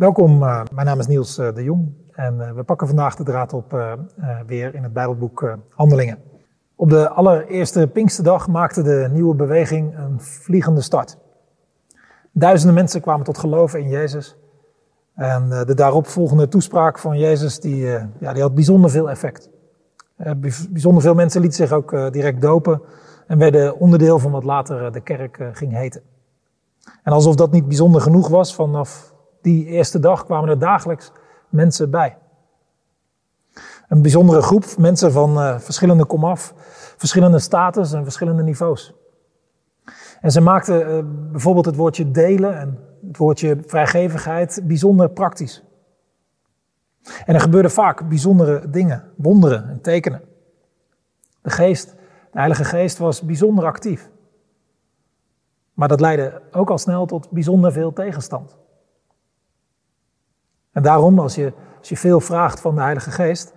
Welkom, uh, mijn naam is Niels uh, de Jong en uh, we pakken vandaag de draad op weer in het Bijbelboek Handelingen. Op de allereerste Pinksterdag maakte de nieuwe beweging een vliegende start. Duizenden mensen kwamen tot geloof in Jezus. En de daaropvolgende toespraak van Jezus die, ja, die had bijzonder veel effect. bijzonder veel mensen lieten zich ook direct dopen en werden onderdeel van wat later de kerk ging heten. En alsof dat niet bijzonder genoeg was, vanaf die eerste dag kwamen er dagelijks mensen bij. Een bijzondere groep mensen van uh, verschillende komaf, verschillende status en verschillende niveaus. En ze maakten uh, bijvoorbeeld het woordje delen en het woordje vrijgevigheid bijzonder praktisch. En er gebeurden vaak bijzondere dingen, wonderen en tekenen. De geest, de Heilige Geest was bijzonder actief. Maar dat leidde ook al snel tot bijzonder veel tegenstand. En daarom, als je, als je veel vraagt van de Heilige Geest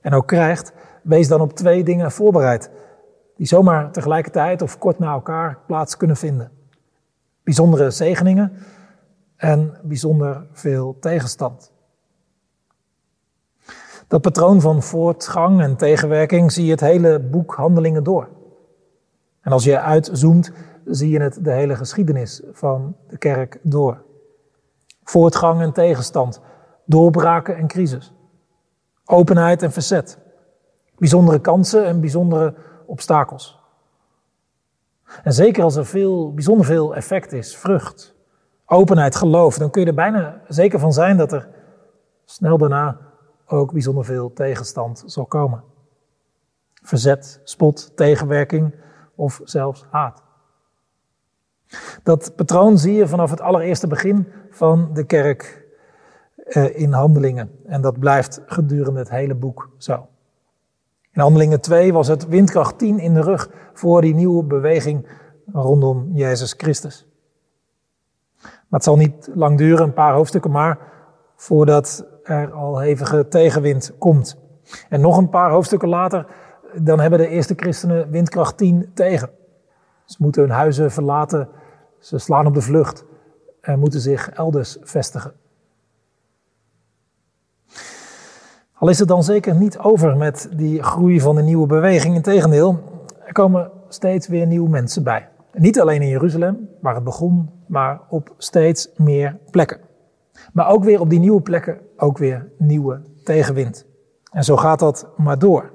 en ook krijgt, wees dan op twee dingen voorbereid. Die zomaar tegelijkertijd of kort na elkaar plaats kunnen vinden. Bijzondere zegeningen en bijzonder veel tegenstand. Dat patroon van voortgang en tegenwerking zie je het hele boek Handelingen door. En als je uitzoomt, zie je het de hele geschiedenis van de kerk door. Voortgang en tegenstand, doorbraken en crisis. Openheid en verzet. Bijzondere kansen en bijzondere obstakels. En zeker als er veel, bijzonder veel effect is, vrucht, openheid, geloof, dan kun je er bijna zeker van zijn dat er snel daarna ook bijzonder veel tegenstand zal komen. Verzet, spot, tegenwerking of zelfs haat. Dat patroon zie je vanaf het allereerste begin van de kerk eh, in Handelingen. En dat blijft gedurende het hele boek zo. In Handelingen 2 was het windkracht 10 in de rug voor die nieuwe beweging rondom Jezus Christus. Maar het zal niet lang duren, een paar hoofdstukken maar, voordat er al hevige tegenwind komt. En nog een paar hoofdstukken later, dan hebben de eerste christenen windkracht 10 tegen. Ze moeten hun huizen verlaten, ze slaan op de vlucht en moeten zich elders vestigen. Al is het dan zeker niet over met die groei van de nieuwe beweging. Integendeel, er komen steeds weer nieuwe mensen bij. Niet alleen in Jeruzalem, waar het begon, maar op steeds meer plekken. Maar ook weer op die nieuwe plekken, ook weer nieuwe tegenwind. En zo gaat dat maar door.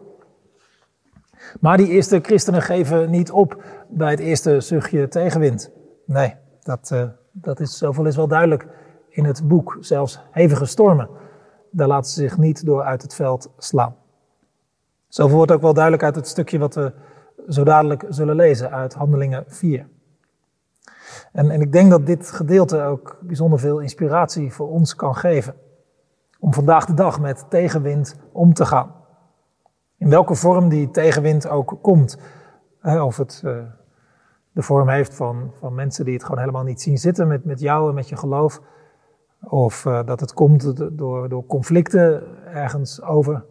Maar die eerste christenen geven niet op bij het eerste zuchtje tegenwind. Nee, dat, uh, dat is, zoveel is wel duidelijk in het boek. Zelfs hevige stormen, daar laten ze zich niet door uit het veld slaan. Zoveel wordt ook wel duidelijk uit het stukje wat we zo dadelijk zullen lezen uit Handelingen 4. En, en ik denk dat dit gedeelte ook bijzonder veel inspiratie voor ons kan geven. Om vandaag de dag met tegenwind om te gaan. In welke vorm die tegenwind ook komt. Of het uh, de vorm heeft van, van mensen die het gewoon helemaal niet zien zitten met, met jou en met je geloof. Of uh, dat het komt door, door conflicten ergens over.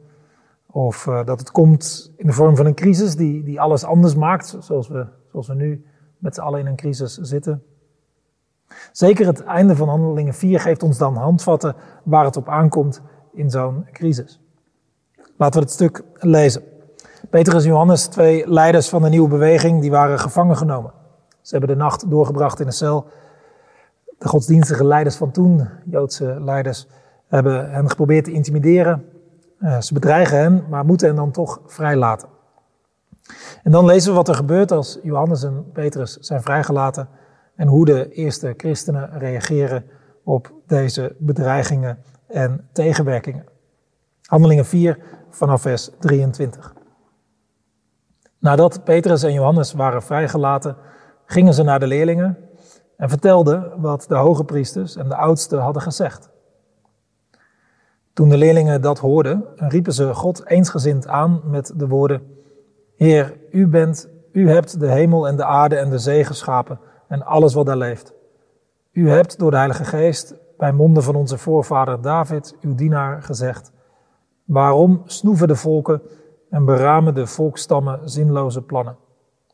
Of uh, dat het komt in de vorm van een crisis die, die alles anders maakt, zoals we, zoals we nu met z'n allen in een crisis zitten. Zeker het einde van Handelingen 4 geeft ons dan handvatten waar het op aankomt in zo'n crisis. Laten we het stuk lezen. Petrus en Johannes, twee leiders van de nieuwe beweging, die waren gevangen genomen. Ze hebben de nacht doorgebracht in een cel. De godsdienstige leiders van toen, Joodse leiders, hebben hen geprobeerd te intimideren. Uh, ze bedreigen hen, maar moeten hen dan toch vrijlaten. En dan lezen we wat er gebeurt als Johannes en Petrus zijn vrijgelaten en hoe de eerste christenen reageren op deze bedreigingen en tegenwerkingen. Handelingen 4 vanaf vers 23. Nadat Petrus en Johannes waren vrijgelaten, gingen ze naar de leerlingen en vertelden wat de hoge priesters en de oudsten hadden gezegd. Toen de leerlingen dat hoorden, riepen ze God eensgezind aan met de woorden: Heer, u bent, u hebt de hemel en de aarde en de zee geschapen en alles wat daar leeft. U hebt door de Heilige Geest bij monden van onze voorvader David, uw dienaar, gezegd: Waarom snoeven de volken en beramen de volkstammen zinloze plannen?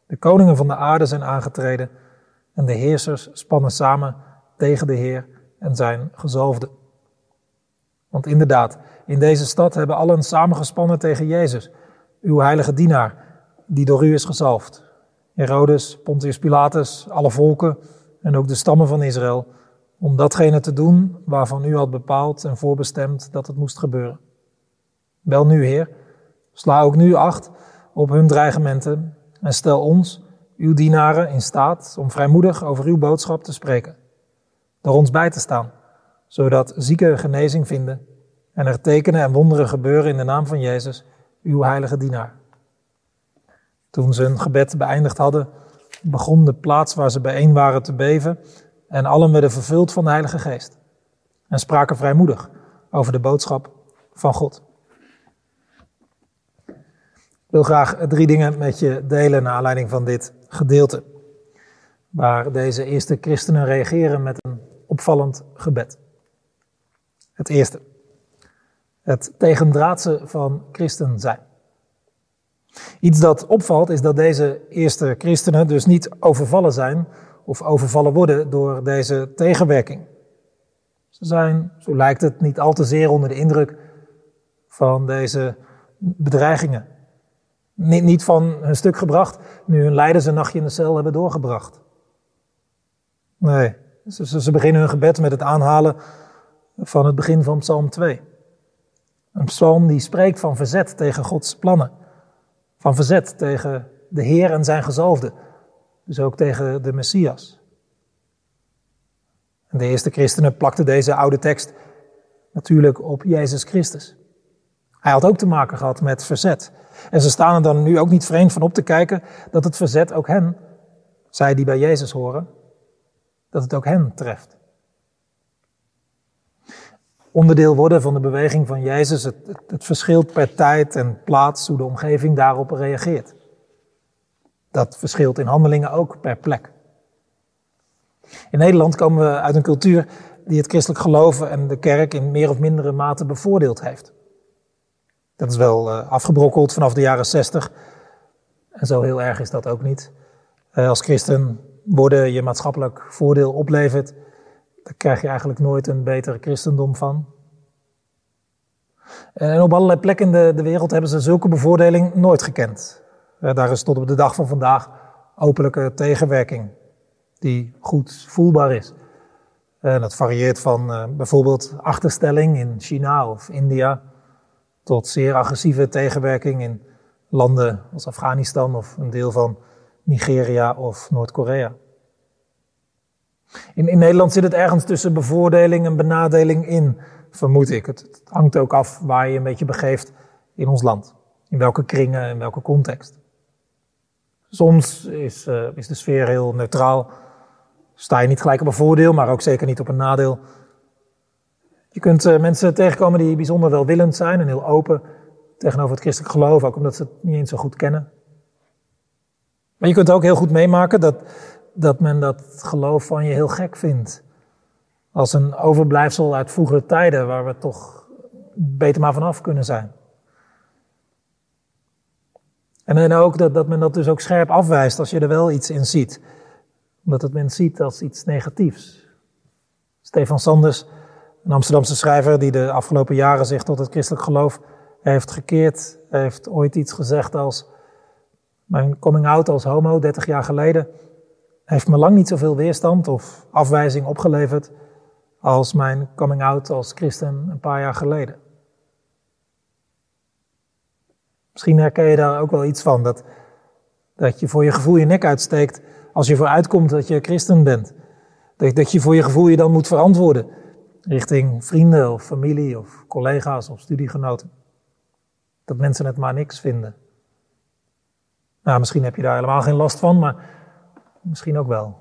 De koningen van de aarde zijn aangetreden en de heersers spannen samen tegen de Heer en zijn gezalfde. Want inderdaad, in deze stad hebben allen samengespannen tegen Jezus, uw heilige dienaar, die door u is gezalfd. Herodes, Pontius Pilatus, alle volken en ook de stammen van Israël, om datgene te doen waarvan u had bepaald en voorbestemd dat het moest gebeuren. Wel nu, Heer, sla ook nu acht op hun dreigementen en stel ons, uw dienaren, in staat om vrijmoedig over uw boodschap te spreken. Door ons bij te staan, zodat zieken genezing vinden en er tekenen en wonderen gebeuren in de naam van Jezus, uw heilige dienaar. Toen ze hun gebed beëindigd hadden, begon de plaats waar ze bijeen waren te beven en allen werden vervuld van de Heilige Geest en spraken vrijmoedig over de boodschap van God. Ik wil graag drie dingen met je delen naar aanleiding van dit gedeelte, waar deze eerste christenen reageren met een opvallend gebed. Het eerste, het tegendraadse van christen zijn. Iets dat opvalt is dat deze eerste christenen dus niet overvallen zijn of overvallen worden door deze tegenwerking. Ze zijn, zo lijkt het, niet al te zeer onder de indruk van deze bedreigingen. Niet, niet van hun stuk gebracht, nu hun leiders een nachtje in de cel hebben doorgebracht. Nee, ze, ze beginnen hun gebed met het aanhalen van het begin van Psalm 2. Een psalm die spreekt van verzet tegen Gods plannen. Van verzet tegen de Heer en zijn gezalfde. Dus ook tegen de Messias. De eerste christenen plakten deze oude tekst natuurlijk op Jezus Christus. Hij had ook te maken gehad met verzet. En ze staan er dan nu ook niet vreemd van op te kijken dat het verzet ook hen, zij die bij Jezus horen, dat het ook hen treft. Onderdeel worden van de beweging van Jezus, het, het, het verschilt per tijd en plaats hoe de omgeving daarop reageert. Dat verschilt in handelingen ook per plek. In Nederland komen we uit een cultuur die het christelijk geloven en de kerk in meer of mindere mate bevoordeeld heeft. Dat is wel uh, afgebrokkeld vanaf de jaren 60. En zo heel erg is dat ook niet. Uh, als christen worden je maatschappelijk voordeel oplevert, daar krijg je eigenlijk nooit een betere christendom van. En op allerlei plekken in de, de wereld hebben ze zulke bevoordeling nooit gekend. Daar is tot op de dag van vandaag openlijke tegenwerking, die goed voelbaar is. En dat varieert van bijvoorbeeld achterstelling in China of India tot zeer agressieve tegenwerking in landen als Afghanistan of een deel van Nigeria of Noord-Korea. In, in, Nederland zit het ergens tussen bevoordeling en benadeling in, vermoed ik. Het, hangt ook af waar je een beetje begeeft in ons land. In welke kringen, in welke context. Soms is, uh, is de sfeer heel neutraal. Sta je niet gelijk op een voordeel, maar ook zeker niet op een nadeel. Je kunt uh, mensen tegenkomen die bijzonder welwillend zijn en heel open tegenover het christelijk geloof, ook omdat ze het niet eens zo goed kennen. Maar je kunt ook heel goed meemaken dat, dat men dat geloof van je heel gek vindt. Als een overblijfsel uit vroegere tijden waar we toch beter maar vanaf kunnen zijn. En dan ook dat, dat men dat dus ook scherp afwijst als je er wel iets in ziet. Omdat het men ziet als iets negatiefs. Stefan Sanders een Amsterdamse schrijver die de afgelopen jaren zich tot het christelijk geloof heeft gekeerd, heeft ooit iets gezegd als mijn coming out als homo 30 jaar geleden heeft me lang niet zoveel weerstand of afwijzing opgeleverd als mijn coming out als christen een paar jaar geleden. Misschien herken je daar ook wel iets van, dat, dat je voor je gevoel je nek uitsteekt als je vooruitkomt dat je christen bent. Dat, dat je voor je gevoel je dan moet verantwoorden richting vrienden of familie of collega's of studiegenoten. Dat mensen het maar niks vinden. Nou, misschien heb je daar helemaal geen last van, maar misschien ook wel.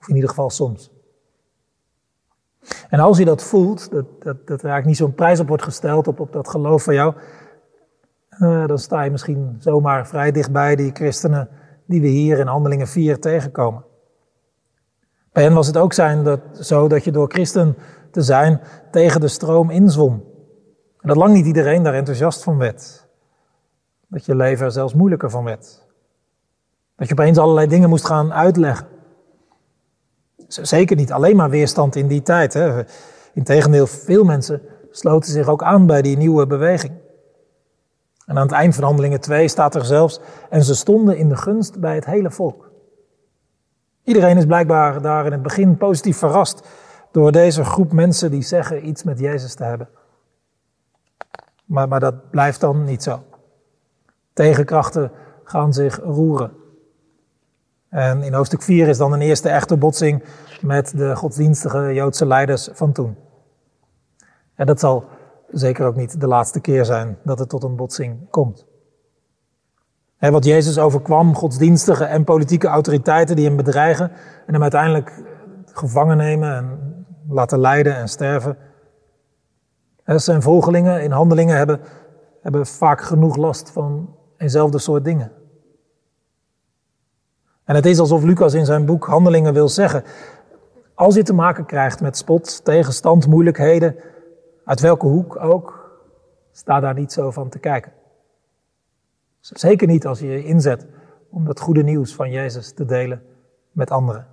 Of in ieder geval soms. En als je dat voelt, dat, dat, dat er eigenlijk niet zo'n prijs op wordt gesteld op, op dat geloof van jou, uh, dan sta je misschien zomaar vrij dichtbij die christenen die we hier in Handelingen 4 tegenkomen. Bij hen was het ook zijn dat, zo dat je door christen te zijn tegen de stroom inzwom. En dat lang niet iedereen daar enthousiast van werd. Dat je leven er zelfs moeilijker van werd. Dat je opeens allerlei dingen moest gaan uitleggen. Zeker niet alleen maar weerstand in die tijd. Hè. Integendeel, veel mensen sloten zich ook aan bij die nieuwe beweging. En aan het eind van Handelingen 2 staat er zelfs, en ze stonden in de gunst bij het hele volk. Iedereen is blijkbaar daar in het begin positief verrast door deze groep mensen die zeggen iets met Jezus te hebben. Maar, maar dat blijft dan niet zo. Tegenkrachten gaan zich roeren. En in hoofdstuk 4 is dan een eerste echte botsing met de godsdienstige Joodse leiders van toen. En dat zal zeker ook niet de laatste keer zijn dat het tot een botsing komt. He, wat Jezus overkwam, godsdienstige en politieke autoriteiten die hem bedreigen en hem uiteindelijk gevangen nemen en laten lijden en sterven. zijn volgelingen in handelingen hebben, hebben vaak genoeg last van eenzelfde soort dingen. En het is alsof Lucas in zijn boek Handelingen wil zeggen, als je te maken krijgt met spot, tegenstand, moeilijkheden, uit welke hoek ook, sta daar niet zo van te kijken. Zeker niet als je je inzet om dat goede nieuws van Jezus te delen met anderen.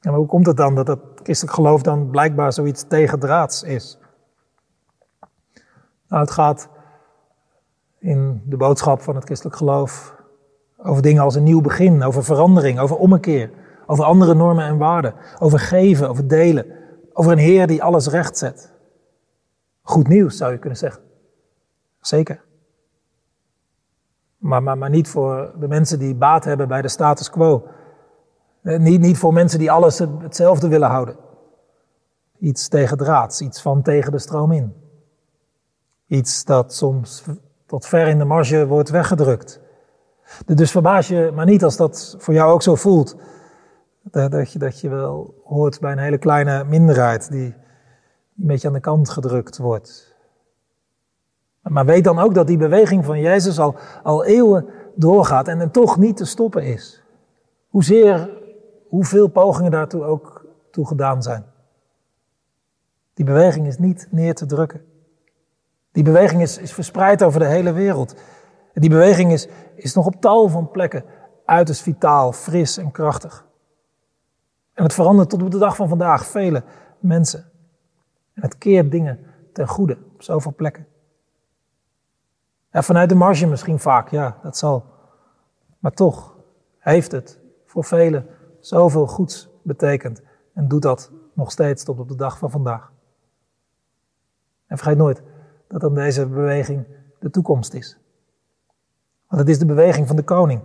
En hoe komt het dan dat het christelijk geloof dan blijkbaar zoiets tegendraads is? Nou, het gaat in de boodschap van het christelijk geloof over dingen als een nieuw begin, over verandering, over ommekeer, over andere normen en waarden, over geven, over delen, over een Heer die alles recht zet. Goed nieuws zou je kunnen zeggen. Zeker. Maar, maar, maar niet voor de mensen die baat hebben bij de status quo. Eh, niet, niet voor mensen die alles hetzelfde willen houden. Iets tegen draads, iets van tegen de stroom in. Iets dat soms tot ver in de marge wordt weggedrukt. Dus verbaas je maar niet als dat voor jou ook zo voelt. Dat je, dat je wel hoort bij een hele kleine minderheid die een beetje aan de kant gedrukt wordt. Maar weet dan ook dat die beweging van Jezus al, al eeuwen doorgaat en, en toch niet te stoppen is. Hoezeer, hoeveel pogingen daartoe ook toe gedaan zijn. Die beweging is niet neer te drukken. Die beweging is, is verspreid over de hele wereld. Die beweging is, is nog op tal van plekken uiterst vitaal, fris en krachtig. En het verandert tot op de dag van vandaag vele mensen. En het keert dingen ten goede op zoveel plekken. En vanuit de marge misschien vaak, ja, dat zal. Maar toch heeft het voor velen zoveel goeds betekend en doet dat nog steeds tot op de dag van vandaag. En vergeet nooit dat dan deze beweging de toekomst is. Want het is de beweging van de koning,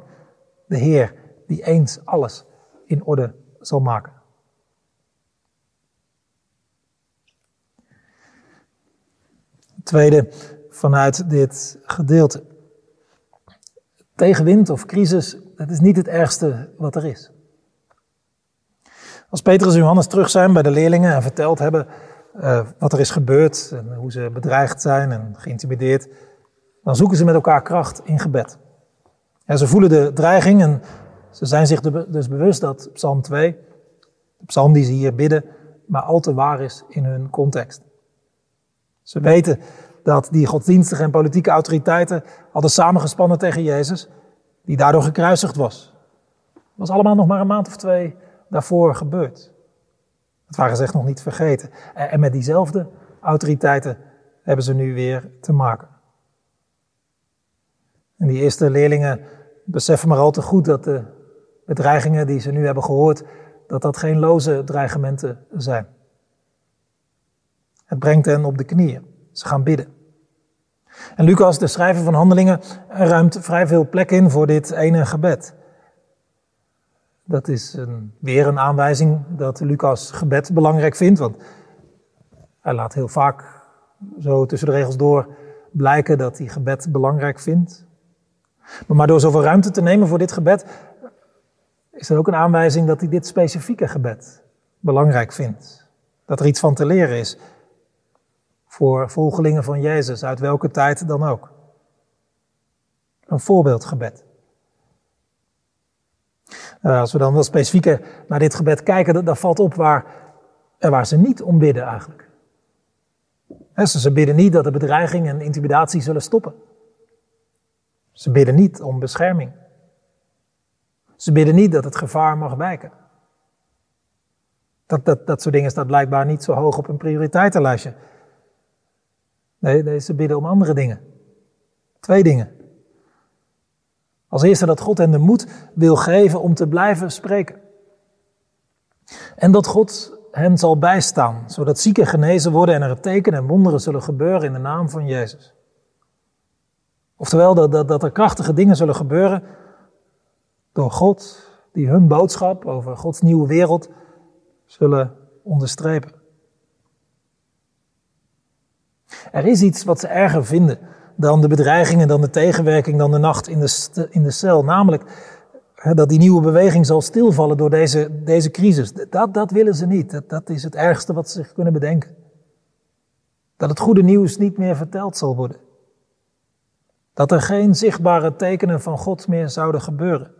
de Heer, die eens alles in orde zal maken. Tweede, vanuit dit gedeelte. Tegenwind of crisis, dat is niet het ergste wat er is. Als Petrus en Johannes terug zijn bij de leerlingen en verteld hebben uh, wat er is gebeurd en hoe ze bedreigd zijn en geïntimideerd, dan zoeken ze met elkaar kracht in gebed. En ze voelen de dreiging en ze zijn zich dus bewust dat Psalm 2, de psalm die ze hier bidden, maar al te waar is in hun context. Ze weten dat die godsdienstige en politieke autoriteiten hadden samengespannen tegen Jezus, die daardoor gekruisigd was. Dat was allemaal nog maar een maand of twee daarvoor gebeurd. Dat waren ze echt nog niet vergeten. En met diezelfde autoriteiten hebben ze nu weer te maken. En die eerste leerlingen beseffen maar al te goed dat de bedreigingen die ze nu hebben gehoord, dat dat geen loze dreigementen zijn. Het brengt hen op de knieën. Ze gaan bidden. En Lucas, de schrijver van Handelingen, ruimt vrij veel plek in voor dit ene gebed. Dat is een, weer een aanwijzing dat Lucas gebed belangrijk vindt, want hij laat heel vaak zo tussen de regels door blijken dat hij gebed belangrijk vindt. Maar door zoveel ruimte te nemen voor dit gebed, is er ook een aanwijzing dat hij dit specifieke gebed belangrijk vindt. Dat er iets van te leren is voor volgelingen van Jezus, uit welke tijd dan ook. Een voorbeeldgebed. Uh, als we dan wel specifieker naar dit gebed kijken, dan, valt op waar, waar ze niet om bidden eigenlijk. ze bidden niet dat de bedreiging en intimidatie zullen stoppen. Ze bidden niet om bescherming. Ze bidden niet dat het gevaar mag wijken. Dat, dat, dat soort dingen staat blijkbaar niet zo hoog op een prioriteitenlijstje. Nee, nee, ze bidden om andere dingen. Twee dingen. Als eerste dat God hen de moed wil geven om te blijven spreken. En dat God hen zal bijstaan, zodat zieken genezen worden en er tekenen en wonderen zullen gebeuren in de naam van Jezus. Oftewel dat, dat, dat er krachtige dingen zullen gebeuren door God, die hun boodschap over Gods nieuwe wereld zullen onderstrepen. Er is iets wat ze erger vinden dan de bedreigingen, dan de tegenwerking, dan de nacht in de, in de cel. Namelijk dat die nieuwe beweging zal stilvallen door deze, deze crisis. Dat, dat willen ze niet. Dat, dat is het ergste wat ze zich kunnen bedenken. Dat het goede nieuws niet meer verteld zal worden. Dat er geen zichtbare tekenen van God meer zouden gebeuren.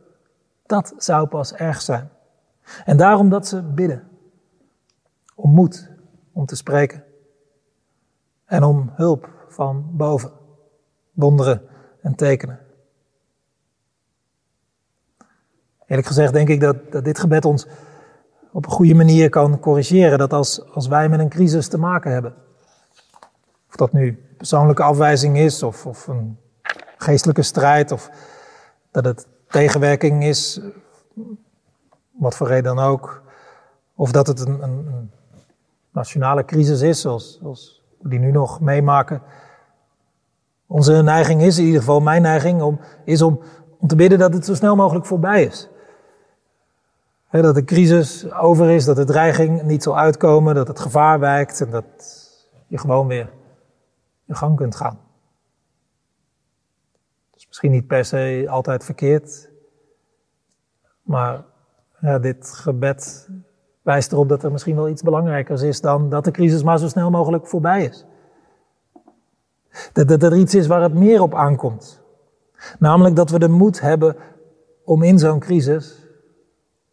Dat zou pas erg zijn. En daarom dat ze bidden. Om moed om te spreken. En om hulp van boven. Wonderen en tekenen. Eerlijk gezegd denk ik dat, dat dit gebed ons op een goede manier kan corrigeren. Dat als, als wij met een crisis te maken hebben. Of dat nu persoonlijke afwijzing is of, of een geestelijke strijd. Of dat het tegenwerking is, wat voor reden dan ook. Of dat het een, een, nationale crisis is, zoals, zoals we die nu nog meemaken. Onze neiging is, in ieder geval mijn neiging, om, is om, om te bidden dat het zo snel mogelijk voorbij is. dat de crisis over is, dat de dreiging niet zal uitkomen, dat het gevaar wijkt en dat je gewoon weer je gang kunt gaan. Dat is misschien niet per se altijd verkeerd, maar ja, dit gebed wijst erop dat er misschien wel iets belangrijkers is dan dat de crisis maar zo snel mogelijk voorbij is. Dat, dat er iets is waar het meer op aankomt. Namelijk dat we de moed hebben om in zo'n crisis,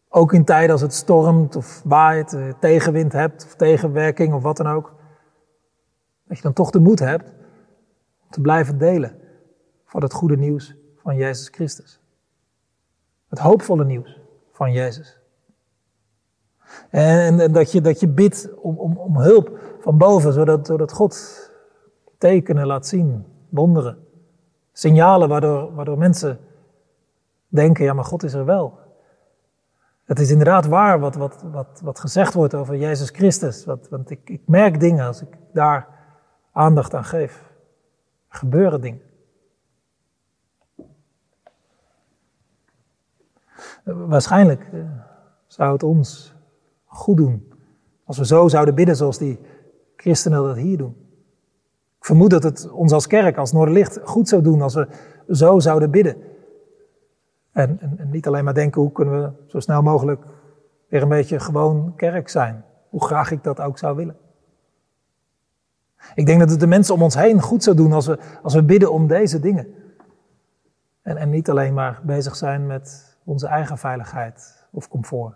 ook in tijden als het stormt of waait, eh, tegenwind hebt of tegenwerking of wat dan ook, dat je dan toch de moed hebt om te blijven delen van het goede nieuws van Jezus Christus. Het hoopvolle nieuws van Jezus. En, dat, je, dat je bidt om, om, om hulp van boven, zodat, zodat God tekenen laat zien, wonderen. Signalen waardoor, waardoor mensen denken, ja maar God is er wel. Het is inderdaad waar wat, wat, wat, wat gezegd wordt over Jezus Christus. Want ik, ik merk dingen als ik daar aandacht aan geef. Er gebeuren dingen. Waarschijnlijk eh, zou het ons goed doen als we zo zouden bidden zoals die christenen dat hier doen. Ik vermoed dat het ons als kerk, als Noorderlicht, goed zou doen als we zo zouden bidden. En, en, en, niet alleen maar denken hoe kunnen we zo snel mogelijk weer een beetje gewoon kerk zijn. Hoe graag ik dat ook zou willen. Ik denk dat het de mensen om ons heen goed zou doen als we, als we bidden om deze dingen. En, en niet alleen maar bezig zijn met onze eigen veiligheid of comfort.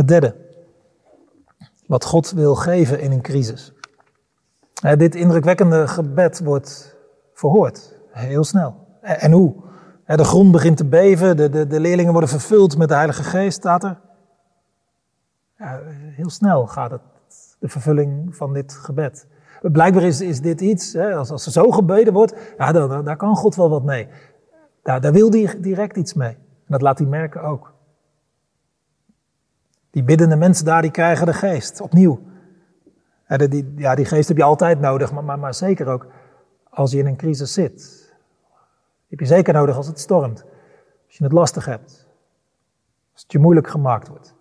Het derde. Wat God wil geven in een crisis. Dit indrukwekkende gebed wordt verhoord. Heel snel. En hoe? De grond begint te beven, de, de, de leerlingen worden vervuld met de Heilige Geest, staat er. Ja, heel snel gaat het, de vervulling van dit gebed. Blijkbaar is, is dit iets, hè, als, als er zo gebeden wordt, ja, daar, daar kan God wel wat mee. Daar, daar wil hij direct iets mee. En dat laat hij merken ook. Die biddende mensen daar, die krijgen de geest, opnieuw. Ja, die, ja, die geest heb je altijd nodig, maar, maar, maar zeker ook als je in een crisis zit. Die heb je zeker nodig als het stormt. Als je het lastig hebt. Als het je moeilijk gemaakt wordt.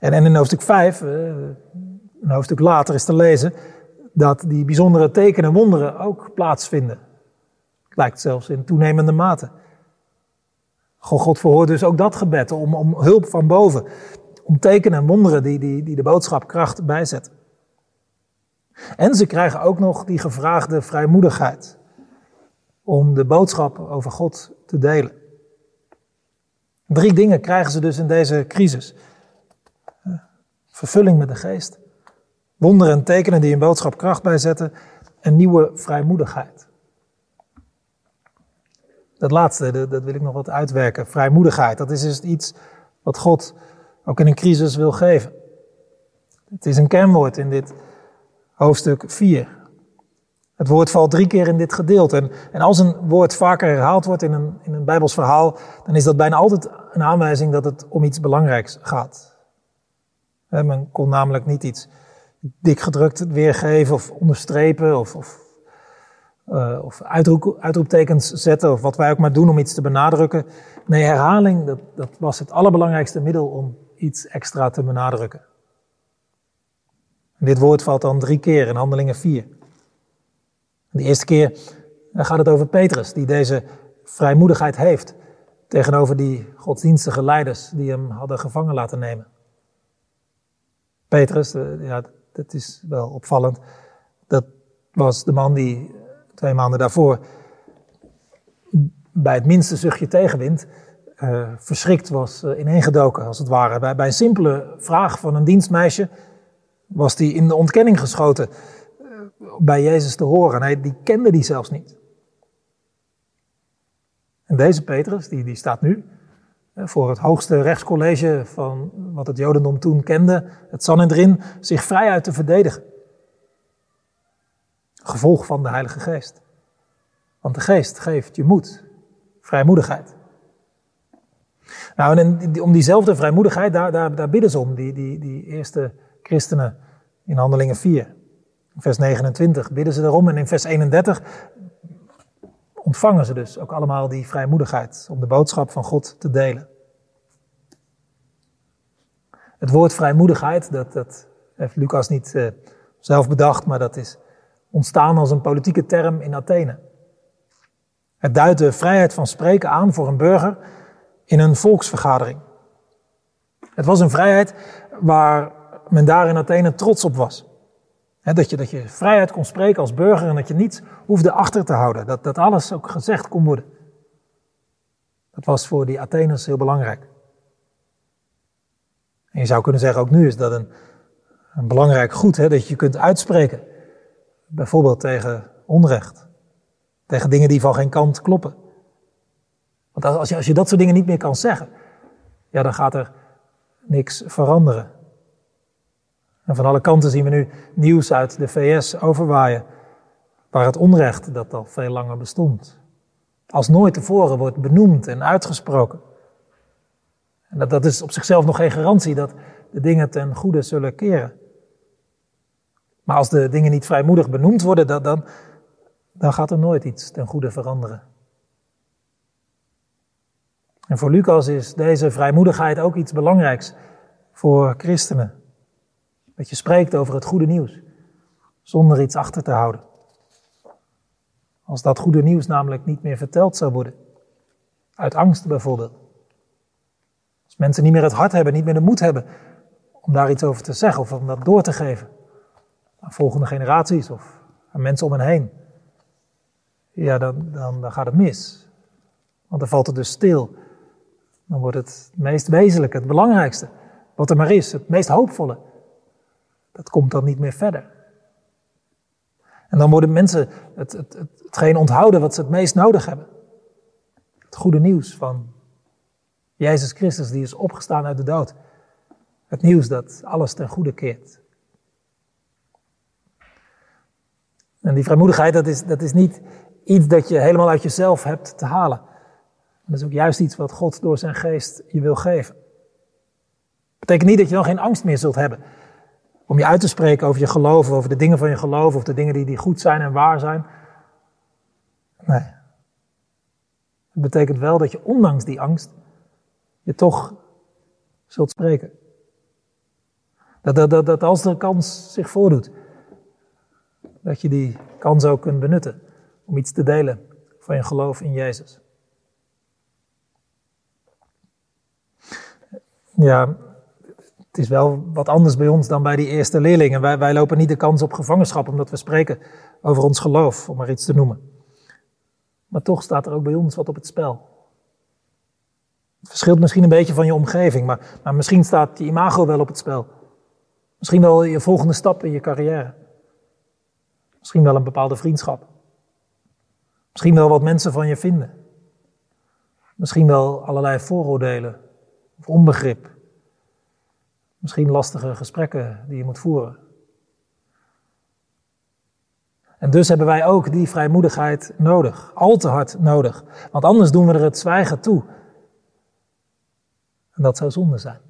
En, en in hoofdstuk 5, eh, een hoofdstuk later is te lezen, dat die bijzondere tekenen en wonderen ook plaatsvinden. Het lijkt zelfs in toenemende mate. God verhoort dus ook dat gebed om, om hulp van boven. Om tekenen en wonderen die, die, die de boodschap kracht bijzetten. En ze krijgen ook nog die gevraagde vrijmoedigheid. Om de boodschap over God te delen. Drie dingen krijgen ze dus in deze crisis. Vervulling met de geest. Wonderen en tekenen die een boodschap kracht bijzetten. En nieuwe vrijmoedigheid. Dat laatste, dat, wil ik nog wat uitwerken. Vrijmoedigheid, dat is dus iets wat God ook in een crisis wil geven. Het is een kernwoord in dit hoofdstuk 4. Het woord valt drie keer in dit gedeelte. En, en als een woord vaker herhaald wordt in een, in een Bijbels verhaal, dan is dat bijna altijd een aanwijzing dat het om iets belangrijks gaat. Men kon namelijk niet iets dik gedrukt weergeven of onderstrepen of, of, uh, of uitroep, uitroeptekens zetten of wat wij ook maar doen om iets te benadrukken. Nee, herhaling, dat, dat was het allerbelangrijkste middel om iets extra te benadrukken. En dit woord valt dan drie keer in Handelingen 4. De eerste keer gaat het over Petrus, die deze vrijmoedigheid heeft tegenover die godsdienstige leiders die hem hadden gevangen laten nemen. Petrus, eh, ja, dat is wel opvallend. Dat was de man die twee maanden daarvoor bij het minste zuchtje tegenwind uh, verschrikt was uh, ineengedoken, als het ware. Bij, een simpele vraag van een dienstmeisje was hij in de ontkenning geschoten bij Jezus te horen. Hij, die kende die zelfs niet. En deze Petrus, die, die staat nu voor het hoogste rechtscollege van wat het Jodendom toen kende, het Sanhedrin, zich vrijuit te verdedigen. Gevolg van de Heilige Geest. Want de Geest geeft je moed, vrijmoedigheid. Nou, en om diezelfde vrijmoedigheid, daar, daar, daar bidden ze om, die, die, die eerste christenen in Handelingen 4. In vers 29 bidden ze erom en in vers 31 ontvangen ze dus ook allemaal die vrijmoedigheid om de boodschap van God te delen. Het woord vrijmoedigheid, dat, dat heeft Lucas niet uh, zelf bedacht, maar dat is ontstaan als een politieke term in Athene. Het duidt de vrijheid van spreken aan voor een burger in een volksvergadering. Het was een vrijheid waar men daar in Athene trots op was dat, je, dat je vrijheid kon spreken als burger en dat je niets hoefde achter te houden. Dat, dat alles ook gezegd kon worden. Dat was voor die Atheners heel belangrijk. En je zou kunnen zeggen, ook nu is dat een, een belangrijk goed, dat je kunt uitspreken. Bijvoorbeeld tegen onrecht. Tegen dingen die van geen kant kloppen. Want als je, als je dat soort dingen niet meer kan zeggen, ja, dan gaat er niks veranderen. En van alle kanten zien we nu nieuws uit de VS overwaaien, waar het onrecht dat al veel langer bestond, als nooit tevoren wordt benoemd en uitgesproken. En dat, dat is op zichzelf nog geen garantie dat de dingen ten goede zullen keren. Maar als de dingen niet vrijmoedig benoemd worden, dan, dan, dan gaat er nooit iets ten goede veranderen. En voor Lucas is deze vrijmoedigheid ook iets belangrijks voor christenen. Dat je spreekt over het goede nieuws, zonder iets achter te houden. Als dat goede nieuws namelijk niet meer verteld zou worden, uit angst bijvoorbeeld. Als mensen niet meer het hart hebben, niet meer de moed hebben om daar iets over te zeggen of om dat door te geven aan volgende generaties of aan mensen om hen heen. Ja, dan, dan, dan gaat het mis. Want dan valt het dus stil. Dan wordt het meest wezenlijke, het belangrijkste, wat er maar is, het meest hoopvolle, dat komt dan niet meer verder. En dan worden mensen het, het, het, hetgeen onthouden wat ze het meest nodig hebben. Het goede nieuws van Jezus Christus die is opgestaan uit de dood. Het nieuws dat alles ten goede keert. En die vrijmoedigheid, dat is, dat is niet iets dat je helemaal uit jezelf hebt te halen. Dat is ook juist iets wat God door zijn geest je wil geven. Betekent niet dat je dan geen angst meer zult hebben om je uit te spreken over je geloof, over de dingen van je geloof, of de dingen die, die goed zijn en waar zijn. Nee. Het betekent wel dat je ondanks die angst je toch zult spreken. Dat, dat, dat, dat als de kans zich voordoet, dat je die kans ook kunt benutten om iets te delen van je geloof in Jezus. Ja, het is wel wat anders bij ons dan bij die eerste leerlingen. Wij, wij lopen niet de kans op gevangenschap omdat we spreken over ons geloof, om maar iets te noemen. Maar toch staat er ook bij ons wat op het spel. Het verschilt misschien een beetje van je omgeving, maar, maar misschien staat je imago wel op het spel. Misschien wel je volgende stap in je carrière. Misschien wel een bepaalde vriendschap. Misschien wel wat mensen van je vinden. Misschien wel allerlei vooroordelen of onbegrip. Misschien lastige gesprekken die je moet voeren. En dus hebben wij ook die vrijmoedigheid nodig, al te hard nodig. Want anders doen we er het zwijgen toe. En dat zou zonde zijn.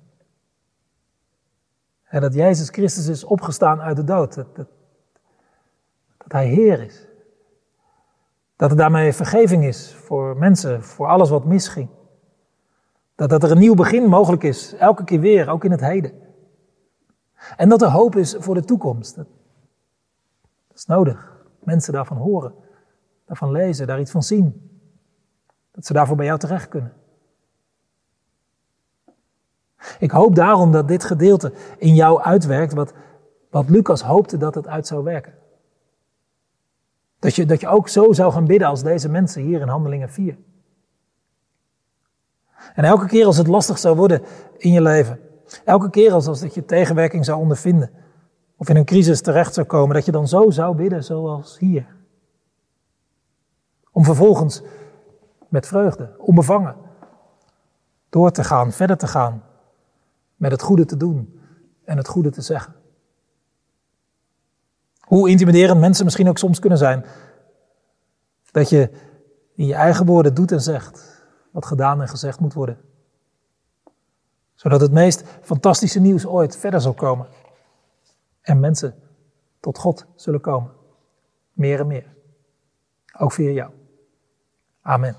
En dat Jezus Christus is opgestaan uit de dood. Dat, dat, dat Hij Heer is. Dat er daarmee vergeving is voor mensen, voor alles wat misging. Dat, dat er een nieuw begin mogelijk is, elke keer weer, ook in het heden. En dat er hoop is voor de toekomst. Dat, is nodig. Mensen daarvan horen, daarvan lezen, daar iets van zien. Dat ze daarvoor bij jou terecht kunnen. Ik hoop daarom dat dit gedeelte in jou uitwerkt wat, wat Lucas hoopte dat het uit zou werken. Dat je, dat je ook zo zou gaan bidden als deze mensen hier in Handelingen 4. En elke keer als het lastig zou worden in je leven, elke keer als, als dat je tegenwerking zou ondervinden, of in een crisis terecht zou komen, dat je dan zo zou bidden zoals hier. Om vervolgens met vreugde, onbevangen, door te gaan, verder te gaan, met het goede te doen en het goede te zeggen. Hoe intimiderend mensen misschien ook soms kunnen zijn. Dat je in je eigen woorden doet en zegt wat gedaan en gezegd moet worden. Zodat het meest fantastische nieuws ooit verder zal komen. En mensen tot God zullen komen. Meer en meer. Ook via jou. Amen.